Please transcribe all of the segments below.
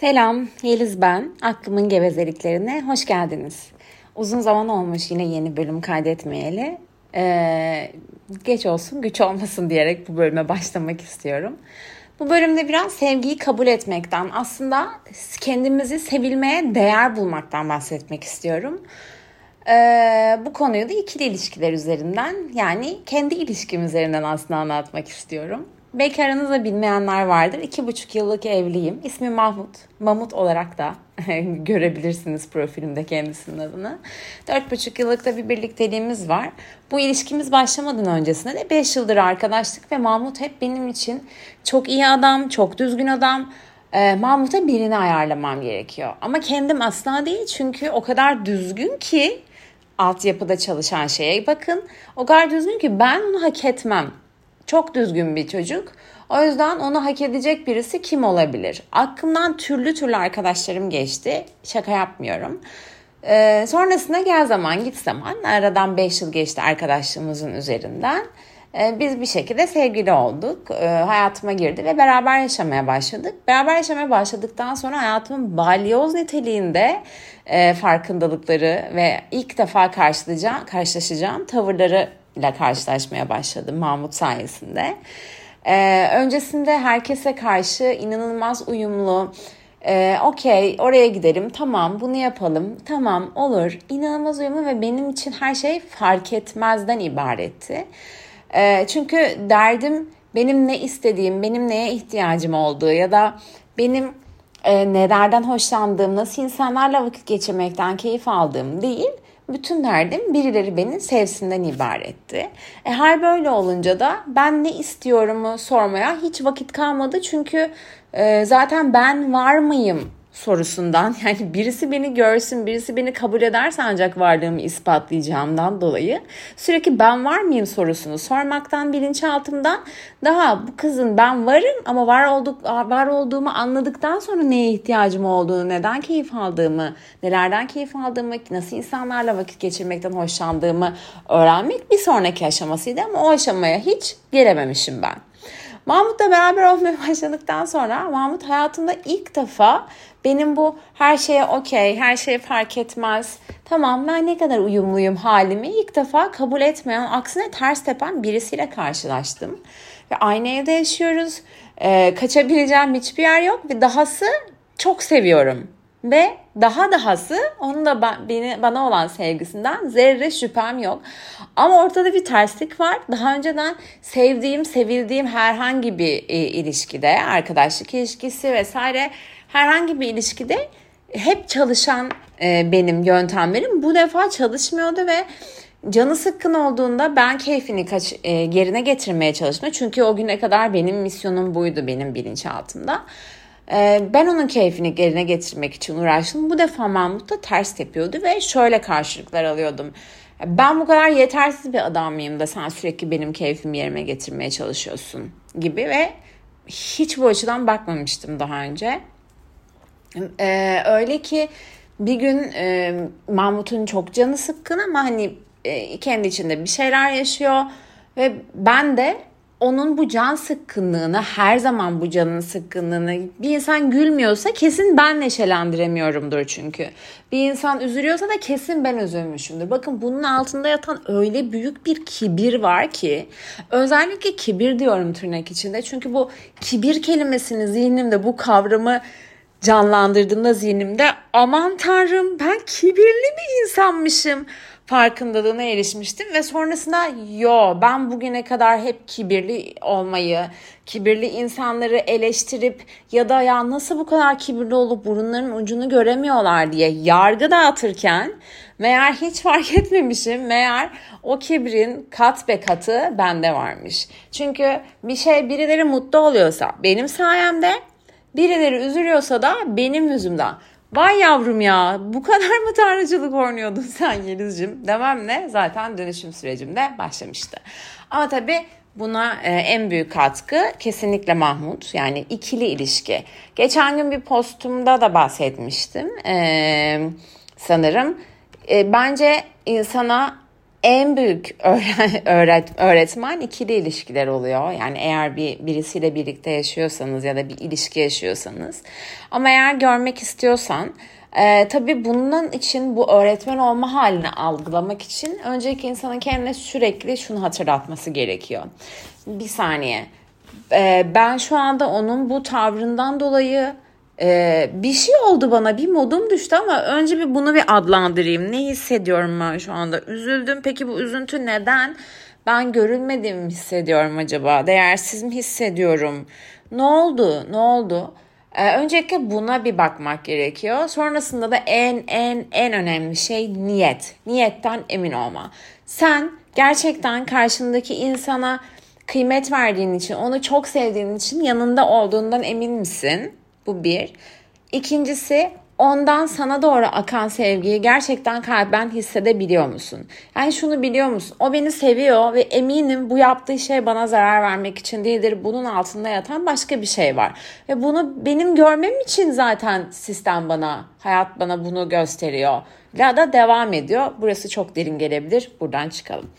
Selam, Yeliz ben. Aklımın gevezeliklerine hoş geldiniz. Uzun zaman olmuş yine yeni bölüm kaydetmeyeli. Ee, geç olsun, güç olmasın diyerek bu bölüme başlamak istiyorum. Bu bölümde biraz sevgiyi kabul etmekten, aslında kendimizi sevilmeye değer bulmaktan bahsetmek istiyorum. Ee, bu konuyu da ikili ilişkiler üzerinden, yani kendi ilişkim üzerinden aslında anlatmak istiyorum. Belki aranızda bilmeyenler vardır. İki buçuk yıllık evliyim. İsmi Mahmut. Mahmut olarak da görebilirsiniz profilimde kendisinin adını. Dört buçuk yıllık da bir birlikteliğimiz var. Bu ilişkimiz başlamadan öncesinde de beş yıldır arkadaşlık ve Mahmut hep benim için çok iyi adam, çok düzgün adam. Ee, Mahmut'a birini ayarlamam gerekiyor. Ama kendim asla değil çünkü o kadar düzgün ki altyapıda çalışan şeye bakın. O kadar düzgün ki ben onu hak etmem. Çok düzgün bir çocuk. O yüzden onu hak edecek birisi kim olabilir? Aklımdan türlü türlü arkadaşlarım geçti. Şaka yapmıyorum. Ee, sonrasında gel zaman git zaman aradan 5 yıl geçti arkadaşlığımızın üzerinden. Ee, biz bir şekilde sevgili olduk. Ee, hayatıma girdi ve beraber yaşamaya başladık. Beraber yaşamaya başladıktan sonra hayatımın balyoz niteliğinde e, farkındalıkları ve ilk defa karşılaşacağım, karşılaşacağım tavırları ile karşılaşmaya başladım Mahmut sayesinde. Ee, öncesinde herkese karşı inanılmaz uyumlu, ee, okey oraya gidelim tamam bunu yapalım tamam olur inanılmaz uyumlu ve benim için her şey fark etmezden ibaretti. Ee, çünkü derdim benim ne istediğim, benim neye ihtiyacım olduğu ya da benim e, nelerden hoşlandığım, nasıl insanlarla vakit geçirmekten keyif aldığım değil bütün derdim birileri beni sevsinden ibaretti. E, her böyle olunca da ben ne istiyorumu sormaya hiç vakit kalmadı. Çünkü e, zaten ben var mıyım sorusundan. Yani birisi beni görsün, birisi beni kabul ederse ancak varlığımı ispatlayacağımdan dolayı. Sürekli ben var mıyım sorusunu sormaktan bilinçaltımdan. Daha bu kızın ben varım ama var olduk var olduğumu anladıktan sonra neye ihtiyacım olduğunu, neden keyif aldığımı, nelerden keyif aldığımı, nasıl insanlarla vakit geçirmekten hoşlandığımı öğrenmek bir sonraki aşamasıydı ama o aşamaya hiç gelememişim ben. Mahmut'la beraber olmaya başladıktan sonra Mahmut hayatımda ilk defa benim bu her şeye okey, her şey fark etmez, tamam ben ne kadar uyumluyum halimi ilk defa kabul etmeyen, aksine ters tepen birisiyle karşılaştım. Ve aynı evde yaşıyoruz, ee, kaçabileceğim hiçbir yer yok ve dahası çok seviyorum. Ve daha dahası onun da beni, bana olan sevgisinden zerre şüphem yok. Ama ortada bir terslik var. Daha önceden sevdiğim, sevildiğim herhangi bir e, ilişkide, arkadaşlık ilişkisi vesaire herhangi bir ilişkide hep çalışan e, benim yöntemlerim bu defa çalışmıyordu ve canı sıkkın olduğunda ben keyfini kaç, e, yerine getirmeye çalıştım. Çünkü o güne kadar benim misyonum buydu benim bilinçaltımda. E, ben onun keyfini yerine getirmek için uğraştım. Bu defa Mahmut da ters yapıyordu ve şöyle karşılıklar alıyordum. Ben bu kadar yetersiz bir adam mıyım da sen sürekli benim keyfimi yerime getirmeye çalışıyorsun gibi ve hiç bu açıdan bakmamıştım daha önce. Ee, öyle ki bir gün e, Mahmut'un çok canı sıkkın ama hani e, kendi içinde bir şeyler yaşıyor ve ben de onun bu can sıkkınlığını, her zaman bu canın sıkkınlığını bir insan gülmüyorsa kesin ben neşelendiremiyorumdur çünkü. Bir insan üzülüyorsa da kesin ben üzülmüşümdür. Bakın bunun altında yatan öyle büyük bir kibir var ki özellikle kibir diyorum tırnak içinde. Çünkü bu kibir kelimesini zihnimde bu kavramı canlandırdığımda zihnimde aman tanrım ben kibirli bir insanmışım farkındalığına erişmiştim ve sonrasında yo ben bugüne kadar hep kibirli olmayı, kibirli insanları eleştirip ya da ya nasıl bu kadar kibirli olup burunların ucunu göremiyorlar diye yargı dağıtırken meğer hiç fark etmemişim. Meğer o kibrin kat be katı bende varmış. Çünkü bir şey birileri mutlu oluyorsa benim sayemde Birileri üzülüyorsa da benim yüzümden. Vay yavrum ya bu kadar mı tanrıcılık oynuyordun sen Yeliz'cim demem ne zaten dönüşüm sürecimde başlamıştı. Ama tabii buna e, en büyük katkı kesinlikle Mahmut yani ikili ilişki. Geçen gün bir postumda da bahsetmiştim e, sanırım. E, bence insana en büyük öğret öğretmen ikili ilişkiler oluyor. Yani eğer bir birisiyle birlikte yaşıyorsanız ya da bir ilişki yaşıyorsanız. Ama eğer görmek istiyorsan e, tabii bunun için bu öğretmen olma halini algılamak için önceki insanın kendine sürekli şunu hatırlatması gerekiyor. Bir saniye. E, ben şu anda onun bu tavrından dolayı ee, bir şey oldu bana bir modum düştü ama önce bir bunu bir adlandırayım. Ne hissediyorum ben şu anda? Üzüldüm. Peki bu üzüntü neden? Ben görülmediğimi hissediyorum acaba? Değersiz mi hissediyorum? Ne oldu? Ne oldu? Ee, öncelikle buna bir bakmak gerekiyor. Sonrasında da en en en önemli şey niyet. Niyetten emin olma. Sen gerçekten karşındaki insana kıymet verdiğin için, onu çok sevdiğin için yanında olduğundan emin misin? Bu bir. İkincisi ondan sana doğru akan sevgiyi gerçekten kalben hissedebiliyor musun? Yani şunu biliyor musun? O beni seviyor ve eminim bu yaptığı şey bana zarar vermek için değildir. Bunun altında yatan başka bir şey var. Ve bunu benim görmem için zaten sistem bana, hayat bana bunu gösteriyor. Ya da devam ediyor. Burası çok derin gelebilir. Buradan çıkalım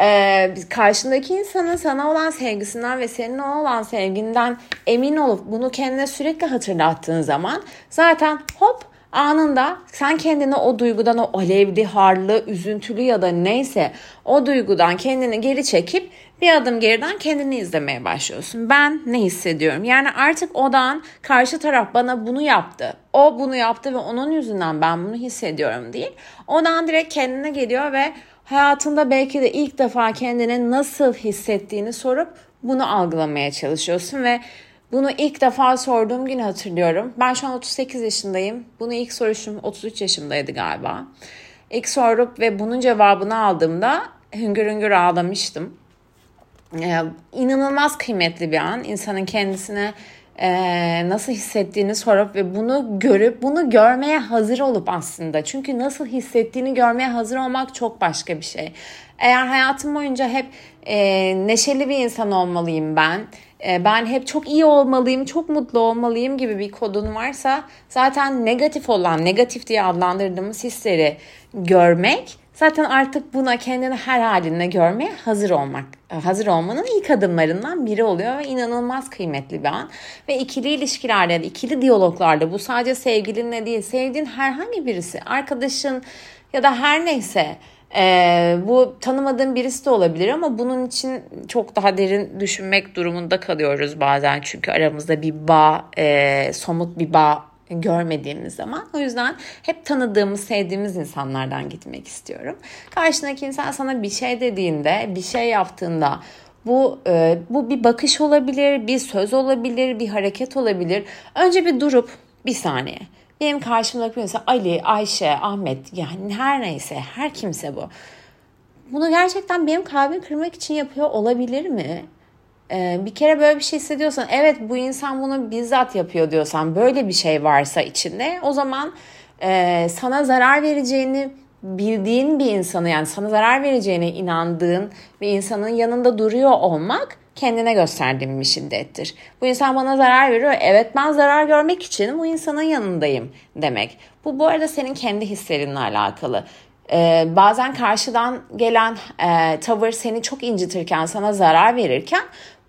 e, karşındaki insanın sana olan sevgisinden ve senin olan sevginden emin olup bunu kendine sürekli hatırlattığın zaman zaten hop anında sen kendini o duygudan o alevli, harlı, üzüntülü ya da neyse o duygudan kendini geri çekip bir adım geriden kendini izlemeye başlıyorsun. Ben ne hissediyorum? Yani artık odan karşı taraf bana bunu yaptı. O bunu yaptı ve onun yüzünden ben bunu hissediyorum değil. Odan direkt kendine geliyor ve hayatında belki de ilk defa kendine nasıl hissettiğini sorup bunu algılamaya çalışıyorsun ve bunu ilk defa sorduğum günü hatırlıyorum. Ben şu an 38 yaşındayım. Bunu ilk soruşum 33 yaşımdaydı galiba. İlk sorup ve bunun cevabını aldığımda hüngür hüngür ağlamıştım. Ee, inanılmaz kıymetli bir an. İnsanın kendisine e, nasıl hissettiğini sorup ve bunu görüp bunu görmeye hazır olup aslında. Çünkü nasıl hissettiğini görmeye hazır olmak çok başka bir şey. Eğer hayatım boyunca hep e, neşeli bir insan olmalıyım ben, e, ben hep çok iyi olmalıyım, çok mutlu olmalıyım gibi bir kodun varsa zaten negatif olan, negatif diye adlandırdığımız hisleri görmek Zaten artık buna kendini her halinde görmeye hazır olmak, hazır olmanın ilk adımlarından biri oluyor ve inanılmaz kıymetli bir an. Ve ikili ilişkilerde, ikili diyaloglarda bu sadece sevgilinle değil, sevdiğin herhangi birisi, arkadaşın ya da her neyse ee, bu tanımadığın birisi de olabilir ama bunun için çok daha derin düşünmek durumunda kalıyoruz bazen. Çünkü aramızda bir bağ, e, somut bir bağ görmediğimiz zaman. O yüzden hep tanıdığımız, sevdiğimiz insanlardan gitmek istiyorum. Karşındaki insan sana bir şey dediğinde, bir şey yaptığında bu e, bu bir bakış olabilir, bir söz olabilir, bir hareket olabilir. Önce bir durup bir saniye. Benim karşımdaki insan Ali, Ayşe, Ahmet yani her neyse, her kimse bu. Bunu gerçekten benim kalbimi kırmak için yapıyor olabilir mi? Ee, bir kere böyle bir şey hissediyorsan evet bu insan bunu bizzat yapıyor diyorsan böyle bir şey varsa içinde o zaman e, sana zarar vereceğini bildiğin bir insanı yani sana zarar vereceğine inandığın bir insanın yanında duruyor olmak kendine gösterdiğin bir şiddettir. Bu insan bana zarar veriyor. Evet ben zarar görmek için bu insanın yanındayım demek. Bu bu arada senin kendi hislerinle alakalı. Ee, bazen karşıdan gelen e, tavır seni çok incitirken, sana zarar verirken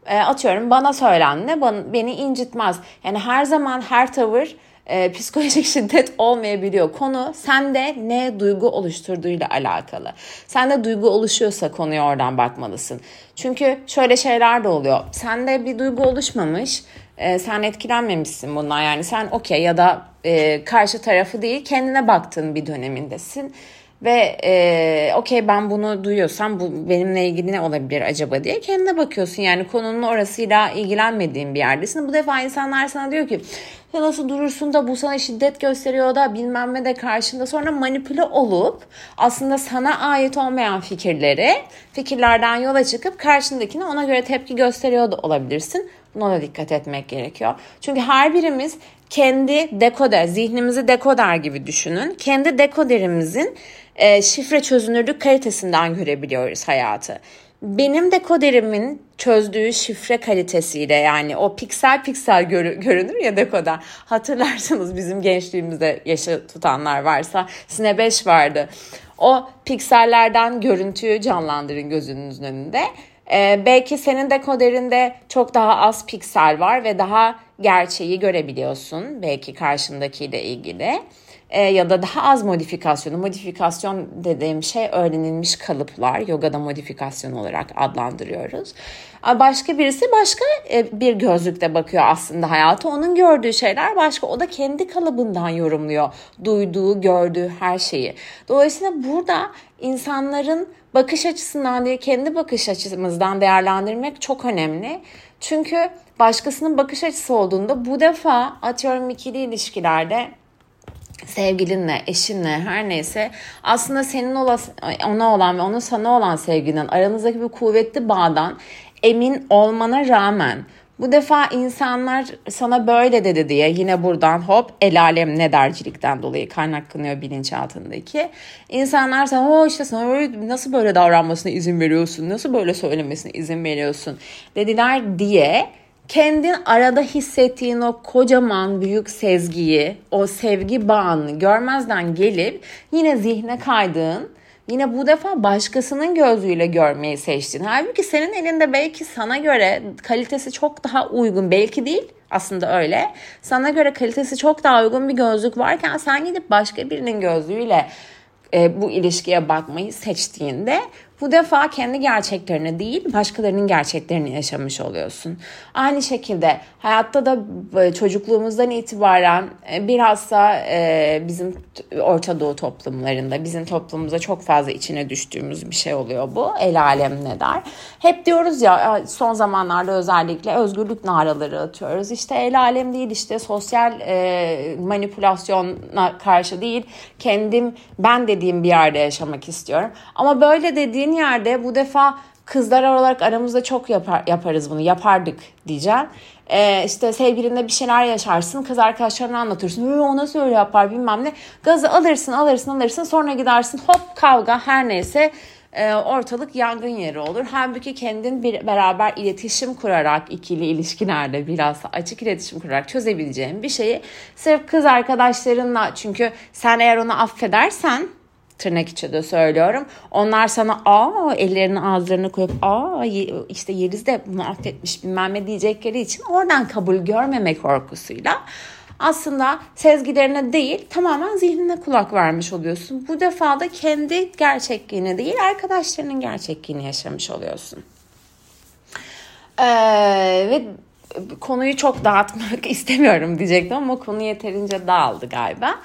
e, atıyorum bana söylenme bana, beni incitmez. Yani her zaman her tavır e, psikolojik şiddet olmayabiliyor. Konu sende ne duygu oluşturduğuyla alakalı. Sende duygu oluşuyorsa konuya oradan bakmalısın. Çünkü şöyle şeyler de oluyor. Sende bir duygu oluşmamış. E, sen etkilenmemişsin bundan yani sen okey ya da e, karşı tarafı değil kendine baktığın bir dönemindesin ve e, okey ben bunu duyuyorsam bu benimle ilgili ne olabilir acaba diye kendine bakıyorsun. Yani konunun orasıyla ilgilenmediğin bir yerdesin. Bu defa insanlar sana diyor ki ya nasıl durursun da bu sana şiddet gösteriyor da bilmem ne de karşında sonra manipüle olup aslında sana ait olmayan fikirleri fikirlerden yola çıkıp karşındakine ona göre tepki gösteriyor da olabilirsin. Da dikkat etmek gerekiyor. Çünkü her birimiz kendi dekoder, zihnimizi dekoder gibi düşünün. Kendi dekoderimizin e, şifre çözünürlük kalitesinden görebiliyoruz hayatı. benim dekoderimin çözdüğü şifre kalitesiyle yani o piksel piksel gör, görünür ya dekoder. Hatırlarsınız bizim gençliğimizde yaşı tutanlar varsa Sine 5 vardı. O piksellerden görüntüyü canlandırın gözünüzün önünde. Ee, belki senin dekoderinde çok daha az piksel var ve daha gerçeği görebiliyorsun belki karşındakiyle ilgili e, ya da daha az modifikasyonu. Modifikasyon dediğim şey öğrenilmiş kalıplar. Yogada modifikasyon olarak adlandırıyoruz. Başka birisi başka e, bir gözlükte bakıyor aslında hayata. Onun gördüğü şeyler başka. O da kendi kalıbından yorumluyor. Duyduğu, gördüğü her şeyi. Dolayısıyla burada insanların bakış açısından değil kendi bakış açımızdan değerlendirmek çok önemli. Çünkü başkasının bakış açısı olduğunda bu defa atıyorum ikili ilişkilerde sevgilinle, eşinle her neyse aslında senin ona olan ve onun sana olan sevgiden aranızdaki bir kuvvetli bağdan emin olmana rağmen bu defa insanlar sana böyle dedi diye yine buradan hop el alem ne dercilikten dolayı kaynaklanıyor bilinçaltındaki. İnsanlar sana o işte sana nasıl böyle davranmasına izin veriyorsun, nasıl böyle söylemesine izin veriyorsun dediler diye kendin arada hissettiğin o kocaman büyük sezgiyi, o sevgi bağını görmezden gelip yine zihne kaydığın, yine bu defa başkasının gözüyle görmeyi seçtin. Halbuki senin elinde belki sana göre kalitesi çok daha uygun, belki değil aslında öyle. Sana göre kalitesi çok daha uygun bir gözlük varken sen gidip başka birinin gözlüğüyle e, bu ilişkiye bakmayı seçtiğinde bu defa kendi gerçeklerini değil başkalarının gerçeklerini yaşamış oluyorsun. Aynı şekilde hayatta da e, çocukluğumuzdan itibaren e, bilhassa e, bizim Orta Doğu toplumlarında bizim toplumumuza çok fazla içine düştüğümüz bir şey oluyor bu. El alem ne der? Hep diyoruz ya son zamanlarda özellikle özgürlük naraları atıyoruz. İşte el alem değil işte sosyal manipülasyona karşı değil kendim ben dediğim bir yerde yaşamak istiyorum. Ama böyle dediğim dediğin yerde bu defa kızlar olarak aramızda çok yapar, yaparız bunu yapardık diyeceğim. Ee, işte sevgilinle bir şeyler yaşarsın kız arkadaşlarına anlatırsın. O nasıl öyle yapar bilmem ne. Gazı alırsın alırsın alırsın sonra gidersin hop kavga her neyse e, ortalık yangın yeri olur. Halbuki kendin bir beraber iletişim kurarak ikili ilişkilerde biraz açık iletişim kurarak çözebileceğin bir şeyi sırf kız arkadaşlarınla çünkü sen eğer onu affedersen tırnak içinde söylüyorum. Onlar sana aa ellerini ağızlarına koyup aa işte Yeliz de bunu affetmiş bilmem ne diyecekleri için oradan kabul görmemek korkusuyla aslında sezgilerine değil tamamen zihnine kulak vermiş oluyorsun. Bu defa da kendi gerçekliğini değil arkadaşlarının gerçekliğini yaşamış oluyorsun. Ee, ve konuyu çok dağıtmak istemiyorum diyecektim ama konu yeterince dağıldı galiba.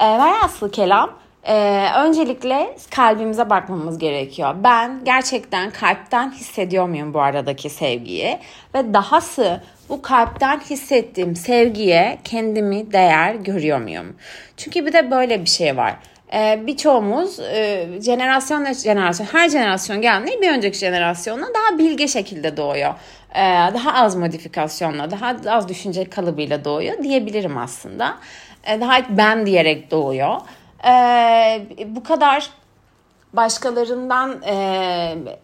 Ee, velhasıl kelam ee, öncelikle kalbimize bakmamız gerekiyor. Ben gerçekten kalpten hissediyor muyum bu aradaki sevgiyi? Ve dahası bu kalpten hissettiğim sevgiye kendimi değer görüyor muyum? Çünkü bir de böyle bir şey var. Ee, birçoğumuz e, jenerasyon jenerasyon her jenerasyon geldiğinde bir önceki jenerasyonla daha bilge şekilde doğuyor. Ee, daha az modifikasyonla, daha az düşünce kalıbıyla doğuyor diyebilirim aslında. Ee, daha ben diyerek doğuyor e, bu kadar başkalarından e,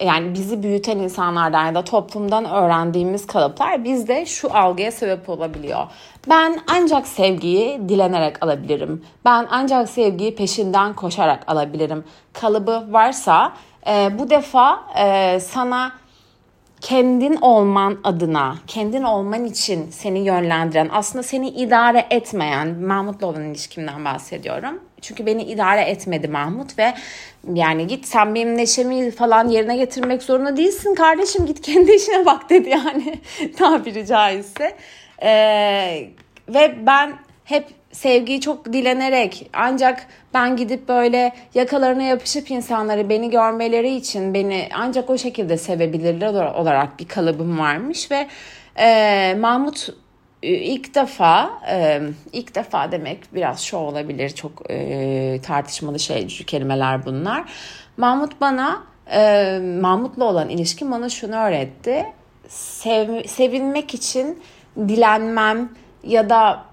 yani bizi büyüten insanlardan ya da toplumdan öğrendiğimiz kalıplar bizde şu algıya sebep olabiliyor. Ben ancak sevgiyi dilenerek alabilirim. Ben ancak sevgiyi peşinden koşarak alabilirim. Kalıbı varsa e, bu defa e, sana kendin olman adına, kendin olman için seni yönlendiren, aslında seni idare etmeyen, Mahmut'la olan ilişkimden bahsediyorum. Çünkü beni idare etmedi Mahmut ve yani git sen benim neşemi falan yerine getirmek zorunda değilsin kardeşim git kendi işine bak dedi yani tabiri caizse. Ee, ve ben hep sevgiyi çok dilenerek ancak ben gidip böyle yakalarına yapışıp insanları beni görmeleri için beni ancak o şekilde sevebilirler olarak bir kalıbım varmış ve e, Mahmut ilk defa e, ilk defa demek biraz şu olabilir çok e, tartışmalı şey kelimeler bunlar. Mahmut bana e, Mahmut'la olan ilişkim bana şunu öğretti. Sev, sevilmek için dilenmem ya da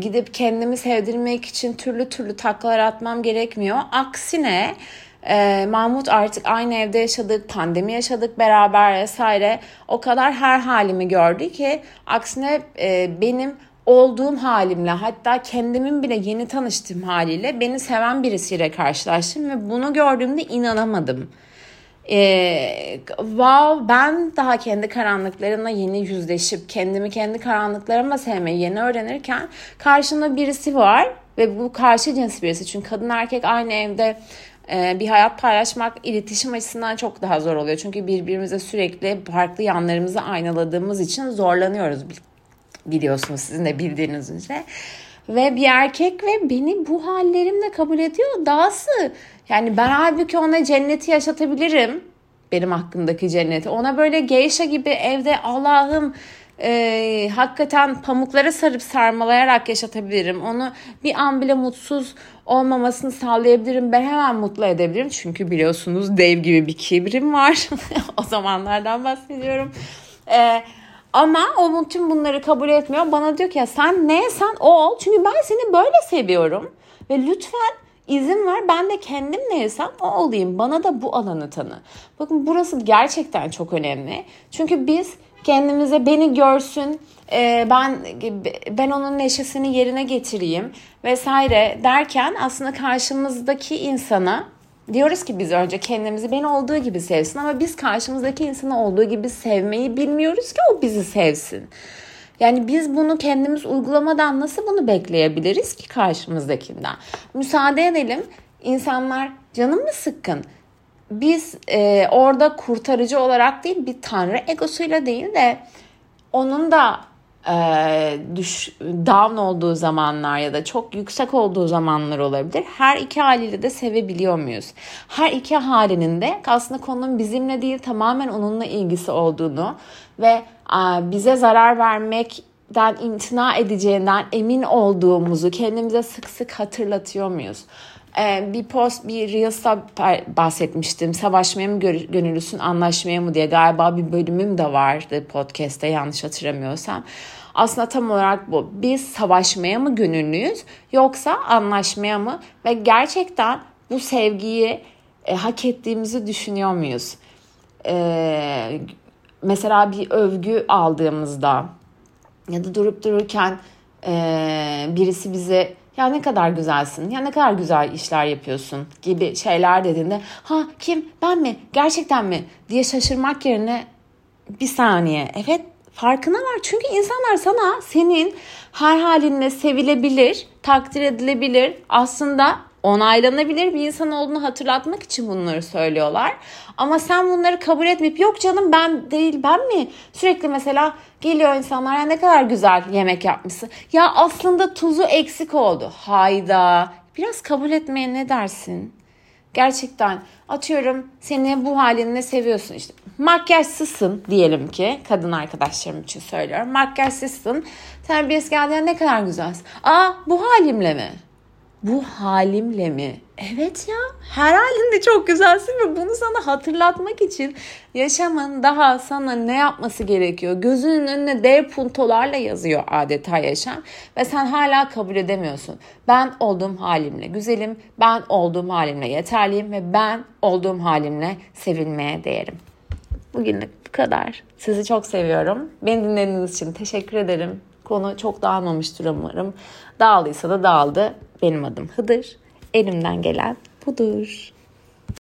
gidip kendimi sevdirmek için türlü türlü taklalar atmam gerekmiyor. Aksine e, Mahmut artık aynı evde yaşadık, pandemi yaşadık beraber vesaire. O kadar her halimi gördü ki aksine e, benim olduğum halimle hatta kendimin bile yeni tanıştığım haliyle beni seven birisiyle karşılaştım ve bunu gördüğümde inanamadım. Ee, wow ben daha kendi karanlıklarımla yeni yüzleşip kendimi kendi karanlıklarımla sevmeyi yeni öğrenirken karşımda birisi var ve bu karşı cins birisi çünkü kadın erkek aynı evde bir hayat paylaşmak iletişim açısından çok daha zor oluyor. Çünkü birbirimize sürekli farklı yanlarımızı aynaladığımız için zorlanıyoruz biliyorsunuz sizin de bildiğiniz üzere. Ve bir erkek ve beni bu hallerimle kabul ediyor. Dahası yani ben halbuki ona cenneti yaşatabilirim. Benim hakkındaki cenneti. Ona böyle geisha gibi evde Allah'ım e, hakikaten pamuklara sarıp sarmalayarak yaşatabilirim. Onu bir an bile mutsuz olmamasını sağlayabilirim. Ben hemen mutlu edebilirim. Çünkü biliyorsunuz dev gibi bir kibrim var. o zamanlardan bahsediyorum. Eee ama o tüm bunları kabul etmiyor. Bana diyor ki ya sen ne sen ol. Çünkü ben seni böyle seviyorum. Ve lütfen izin ver ben de kendim neysem o olayım. Bana da bu alanı tanı. Bakın burası gerçekten çok önemli. Çünkü biz kendimize beni görsün, e, ben ben onun neşesini yerine getireyim vesaire derken aslında karşımızdaki insana Diyoruz ki biz önce kendimizi beni olduğu gibi sevsin ama biz karşımızdaki insanı olduğu gibi sevmeyi bilmiyoruz ki o bizi sevsin. Yani biz bunu kendimiz uygulamadan nasıl bunu bekleyebiliriz ki karşımızdakinden? Müsaade edelim. İnsanlar canım mı sıkkın? Biz e, orada kurtarıcı olarak değil bir tanrı egosuyla değil de onun da e, düş, down olduğu zamanlar ya da çok yüksek olduğu zamanlar olabilir. Her iki haliyle de sevebiliyor muyuz? Her iki halinin de aslında konunun bizimle değil tamamen onunla ilgisi olduğunu ve e, bize zarar vermekten imtina edeceğinden emin olduğumuzu kendimize sık sık hatırlatıyor muyuz? Ee, bir post, bir Reels'ta bahsetmiştim. Savaşmaya mı gönüllüsün, anlaşmaya mı diye galiba bir bölümüm de vardı podcast'te yanlış hatırlamıyorsam. Aslında tam olarak bu. Biz savaşmaya mı gönüllüyüz yoksa anlaşmaya mı? Ve gerçekten bu sevgiyi e, hak ettiğimizi düşünüyor muyuz? E, mesela bir övgü aldığımızda ya da durup dururken e, birisi bize ya ne kadar güzelsin, ya ne kadar güzel işler yapıyorsun gibi şeyler dediğinde ha kim ben mi gerçekten mi? diye şaşırmak yerine bir saniye. Evet farkına var. Çünkü insanlar sana senin her halinle sevilebilir, takdir edilebilir, aslında onaylanabilir bir insan olduğunu hatırlatmak için bunları söylüyorlar. Ama sen bunları kabul etmeyip yok canım ben değil ben mi? Sürekli mesela geliyor insanlar ya ne kadar güzel yemek yapmışsın. Ya aslında tuzu eksik oldu. Hayda. Biraz kabul etmeye ne dersin? Gerçekten atıyorum seni bu halinle seviyorsun işte makyajsızsın diyelim ki kadın arkadaşlarım için söylüyorum makyajsızsın sen birisi geldiğinde ne kadar güzelsin. Aa bu halimle mi? Bu halimle mi? Evet ya her halinde çok güzelsin ve bunu sana hatırlatmak için yaşamın daha sana ne yapması gerekiyor? Gözünün önüne dev puntolarla yazıyor adeta yaşam ve sen hala kabul edemiyorsun. Ben olduğum halimle güzelim, ben olduğum halimle yeterliyim ve ben olduğum halimle sevilmeye değerim. Bugünlük bu kadar. Sizi çok seviyorum. Beni dinlediğiniz için teşekkür ederim. Konu çok dağılmamıştır umarım. Dağıldıysa da dağıldı. Benim adım Hıdır. Elimden gelen budur.